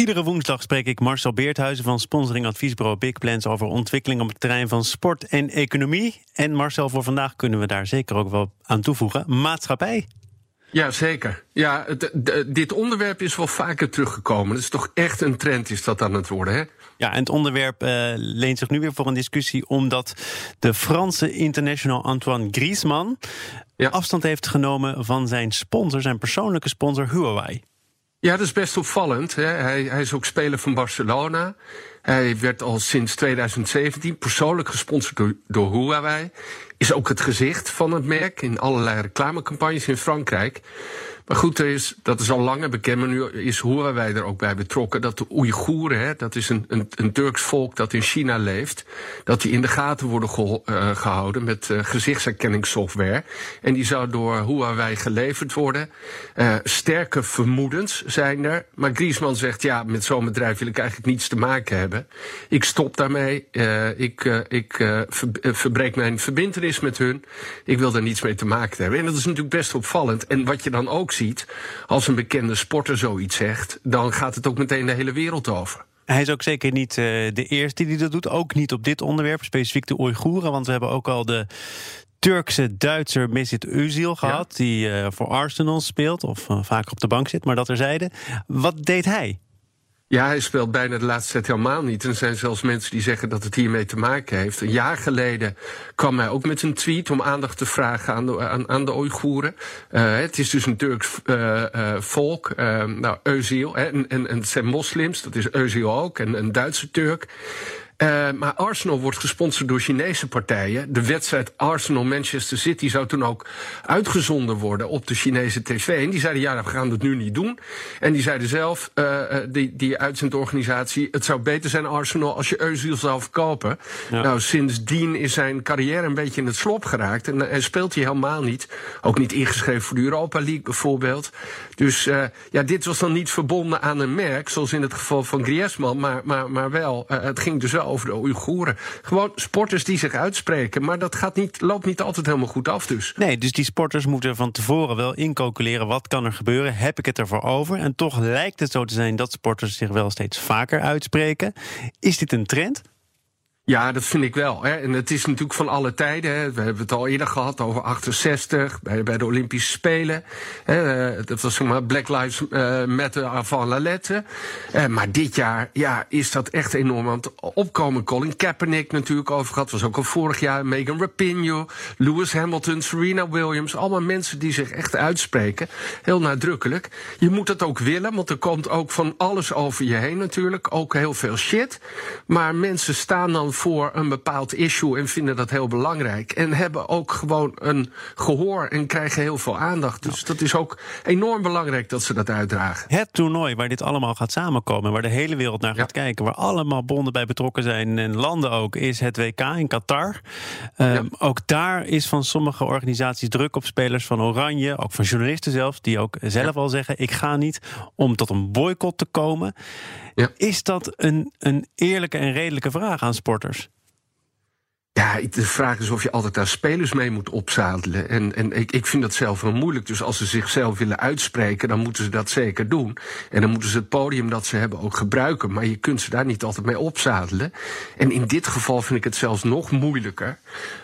Iedere woensdag spreek ik Marcel Beerthuizen van sponsoring adviesbureau Big Plans over ontwikkeling op het terrein van sport en economie. En Marcel, voor vandaag kunnen we daar zeker ook wel aan toevoegen: maatschappij. Ja, zeker. Ja, dit onderwerp is wel vaker teruggekomen. Het is toch echt een trend is dat aan het worden, hè? Ja, en het onderwerp uh, leent zich nu weer voor een discussie... omdat de Franse international Antoine Griezmann... Ja. afstand heeft genomen van zijn sponsor, zijn persoonlijke sponsor Huawei. Ja, dat is best opvallend. Hè. Hij, hij is ook speler van Barcelona. Hij werd al sinds 2017 persoonlijk gesponsord door, Huawei. Is ook het gezicht van het merk in allerlei reclamecampagnes in Frankrijk. Maar goed, er is, dat is al langer bekend, maar nu is Huawei er ook bij betrokken. Dat de Oeigoeren, hè, dat is een, een, een Turks volk dat in China leeft, dat die in de gaten worden ge, uh, gehouden met uh, gezichtsherkenningssoftware. En die zou door Huawei geleverd worden. Uh, sterke vermoedens zijn er. Maar Griezmann zegt, ja, met zo'n bedrijf wil ik eigenlijk niets te maken hebben. Ik stop daarmee. ik ik ver, verbreek mijn verbindenis met hun. Ik wil daar niets mee te maken hebben. En dat is natuurlijk best opvallend. En wat je dan ook ziet, als een bekende sporter zoiets zegt, dan gaat het ook meteen de hele wereld over. Hij is ook zeker niet de eerste die dat doet. Ook niet op dit onderwerp, specifiek de Oeigoeren. Want we hebben ook al de Turkse Duitser Mesut Özil gehad... Ja. die uh, voor Arsenal speelt of uh, vaak op de bank zit, maar dat er zeiden. Wat deed hij? Ja, hij speelt bijna de laatste set helemaal niet. En er zijn zelfs mensen die zeggen dat het hiermee te maken heeft. Een jaar geleden kwam hij ook met een tweet om aandacht te vragen aan de, aan, aan de Oeigoeren. Uh, het is dus een Turks uh, uh, volk, nou, Özil. En, en, en het zijn moslims, dat is Özil ook, en een Duitse Turk. Uh, maar Arsenal wordt gesponsord door Chinese partijen. De wedstrijd Arsenal-Manchester City zou toen ook uitgezonden worden op de Chinese tv. En die zeiden, ja, we gaan dat nu niet doen. En die zeiden zelf, uh, die, die uitzendorganisatie... het zou beter zijn, Arsenal, als je Özil zou verkopen. Ja. Nou, sindsdien is zijn carrière een beetje in het slop geraakt. En, en speelt hij helemaal niet. Ook niet ingeschreven voor de Europa League bijvoorbeeld. Dus uh, ja, dit was dan niet verbonden aan een merk, zoals in het geval van Griezmann. Maar, maar, maar wel, het ging dus wel over de Oeigoeren. Gewoon sporters die zich uitspreken. Maar dat gaat niet, loopt niet altijd helemaal goed af dus. Nee, dus die sporters moeten van tevoren wel incalculeren... wat kan er gebeuren, heb ik het ervoor over? En toch lijkt het zo te zijn dat sporters zich wel steeds vaker uitspreken. Is dit een trend? Ja, dat vind ik wel. Hè. En het is natuurlijk van alle tijden. Hè. We hebben het al eerder gehad over 68, bij, bij de Olympische Spelen. Hè. Eh, dat was zeg maar Black Lives uh, Matter avant la lettre. Uh, maar dit jaar ja, is dat echt enorm aan het opkomen. Colin Kaepernick natuurlijk over gehad. Was ook al vorig jaar. Megan Rapinoe, Lewis Hamilton, Serena Williams. Allemaal mensen die zich echt uitspreken. Heel nadrukkelijk. Je moet het ook willen, want er komt ook van alles over je heen natuurlijk. Ook heel veel shit. Maar mensen staan dan voor een bepaald issue en vinden dat heel belangrijk. En hebben ook gewoon een gehoor en krijgen heel veel aandacht. Dus dat is ook enorm belangrijk dat ze dat uitdragen. Het toernooi waar dit allemaal gaat samenkomen, waar de hele wereld naar gaat ja. kijken, waar allemaal bonden bij betrokken zijn en landen ook, is het WK in Qatar. Um, ja. Ook daar is van sommige organisaties druk op spelers van Oranje, ook van journalisten zelfs, die ook zelf ja. al zeggen: ik ga niet om tot een boycott te komen. Is dat een, een eerlijke en redelijke vraag aan sporters? Ja, de vraag is of je altijd daar spelers mee moet opzadelen. En, en ik, ik vind dat zelf wel moeilijk. Dus als ze zichzelf willen uitspreken, dan moeten ze dat zeker doen. En dan moeten ze het podium dat ze hebben ook gebruiken. Maar je kunt ze daar niet altijd mee opzadelen. En in dit geval vind ik het zelfs nog moeilijker.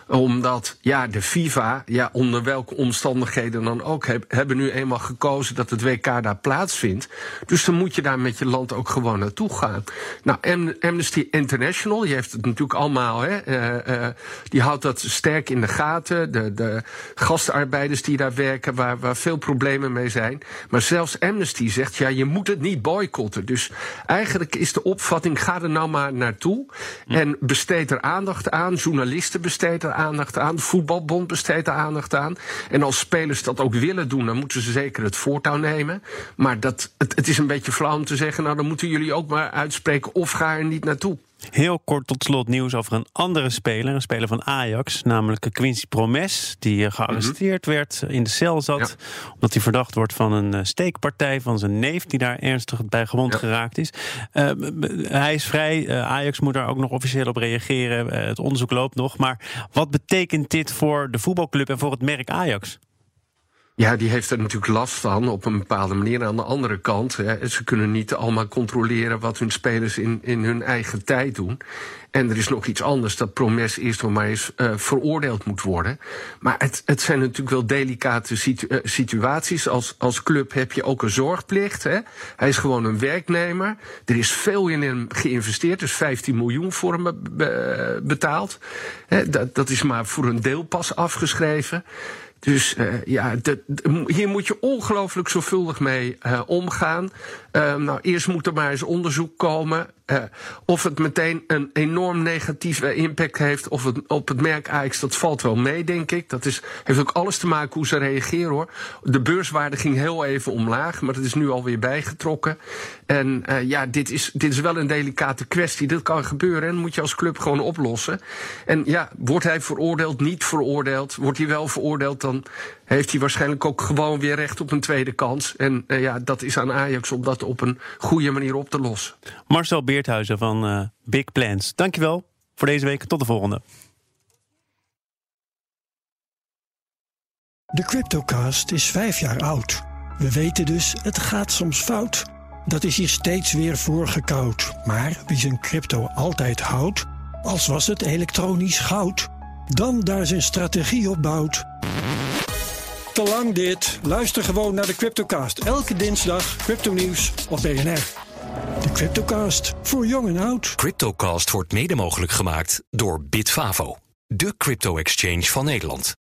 Omdat, ja, de FIFA, ja, onder welke omstandigheden dan ook, heb, hebben nu eenmaal gekozen dat het WK daar plaatsvindt. Dus dan moet je daar met je land ook gewoon naartoe gaan. Nou, Amnesty International, die heeft het natuurlijk allemaal, hè. Uh, die houdt dat sterk in de gaten. De, de gastarbeiders die daar werken, waar, waar veel problemen mee zijn. Maar zelfs Amnesty zegt, ja, je moet het niet boycotten. Dus eigenlijk is de opvatting, ga er nou maar naartoe. En besteed er aandacht aan. Journalisten besteed er aandacht aan. De voetbalbond besteedt er aandacht aan. En als spelers dat ook willen doen, dan moeten ze zeker het voortouw nemen. Maar dat, het, het is een beetje flauw om te zeggen, nou dan moeten jullie ook maar uitspreken of ga er niet naartoe. Heel kort tot slot nieuws over een andere speler, een speler van Ajax, namelijk Quincy Promes, die eh, gearresteerd mhm. werd, in de cel zat, omdat hij verdacht wordt van een eh, steekpartij van zijn neef, die daar ernstig bij gewond geraakt is. Uh, hij is vrij, Ajax moet daar ook nog officieel op reageren, het onderzoek loopt nog, maar wat betekent dit voor de voetbalclub en voor het merk Ajax? Ja, die heeft er natuurlijk last van op een bepaalde manier. Aan de andere kant, hè, ze kunnen niet allemaal controleren wat hun spelers in, in hun eigen tijd doen. En er is nog iets anders, dat Promes eerst nog maar eens uh, veroordeeld moet worden. Maar het, het zijn natuurlijk wel delicate uh, situaties. Als, als club heb je ook een zorgplicht. Hè? Hij is gewoon een werknemer. Er is veel in hem geïnvesteerd, dus 15 miljoen voor hem be betaald. Hè, dat, dat is maar voor een deel pas afgeschreven. Dus uh, ja, hier moet je ongelooflijk zorgvuldig mee uh, omgaan. Uh, nou, eerst moet er maar eens onderzoek komen. Uh, of het meteen een enorm negatieve impact heeft of het, op het merk Ajax, dat valt wel mee, denk ik. Dat is, heeft ook alles te maken hoe ze reageren hoor. De beurswaarde ging heel even omlaag, maar dat is nu alweer bijgetrokken. En uh, ja, dit is, dit is wel een delicate kwestie. Dit kan gebeuren en moet je als club gewoon oplossen. En ja, wordt hij veroordeeld, niet veroordeeld? Wordt hij wel veroordeeld, dan heeft hij waarschijnlijk ook gewoon weer recht op een tweede kans. En uh, ja, dat is aan Ajax om dat op een goede manier op te lossen. Marcel Beerthuizen van uh, Big Plans. Dankjewel voor deze week. Tot de volgende. De Cryptocast is vijf jaar oud. We weten dus, het gaat soms fout. Dat is hier steeds weer voorgekoud. Maar wie zijn crypto altijd houdt, als was het elektronisch goud, dan daar zijn strategie op bouwt te lang dit. Luister gewoon naar de Cryptocast. Elke dinsdag crypto nieuws op BNR. De Cryptocast, voor jong en oud. Cryptocast wordt mede mogelijk gemaakt door Bitfavo, de crypto-exchange van Nederland.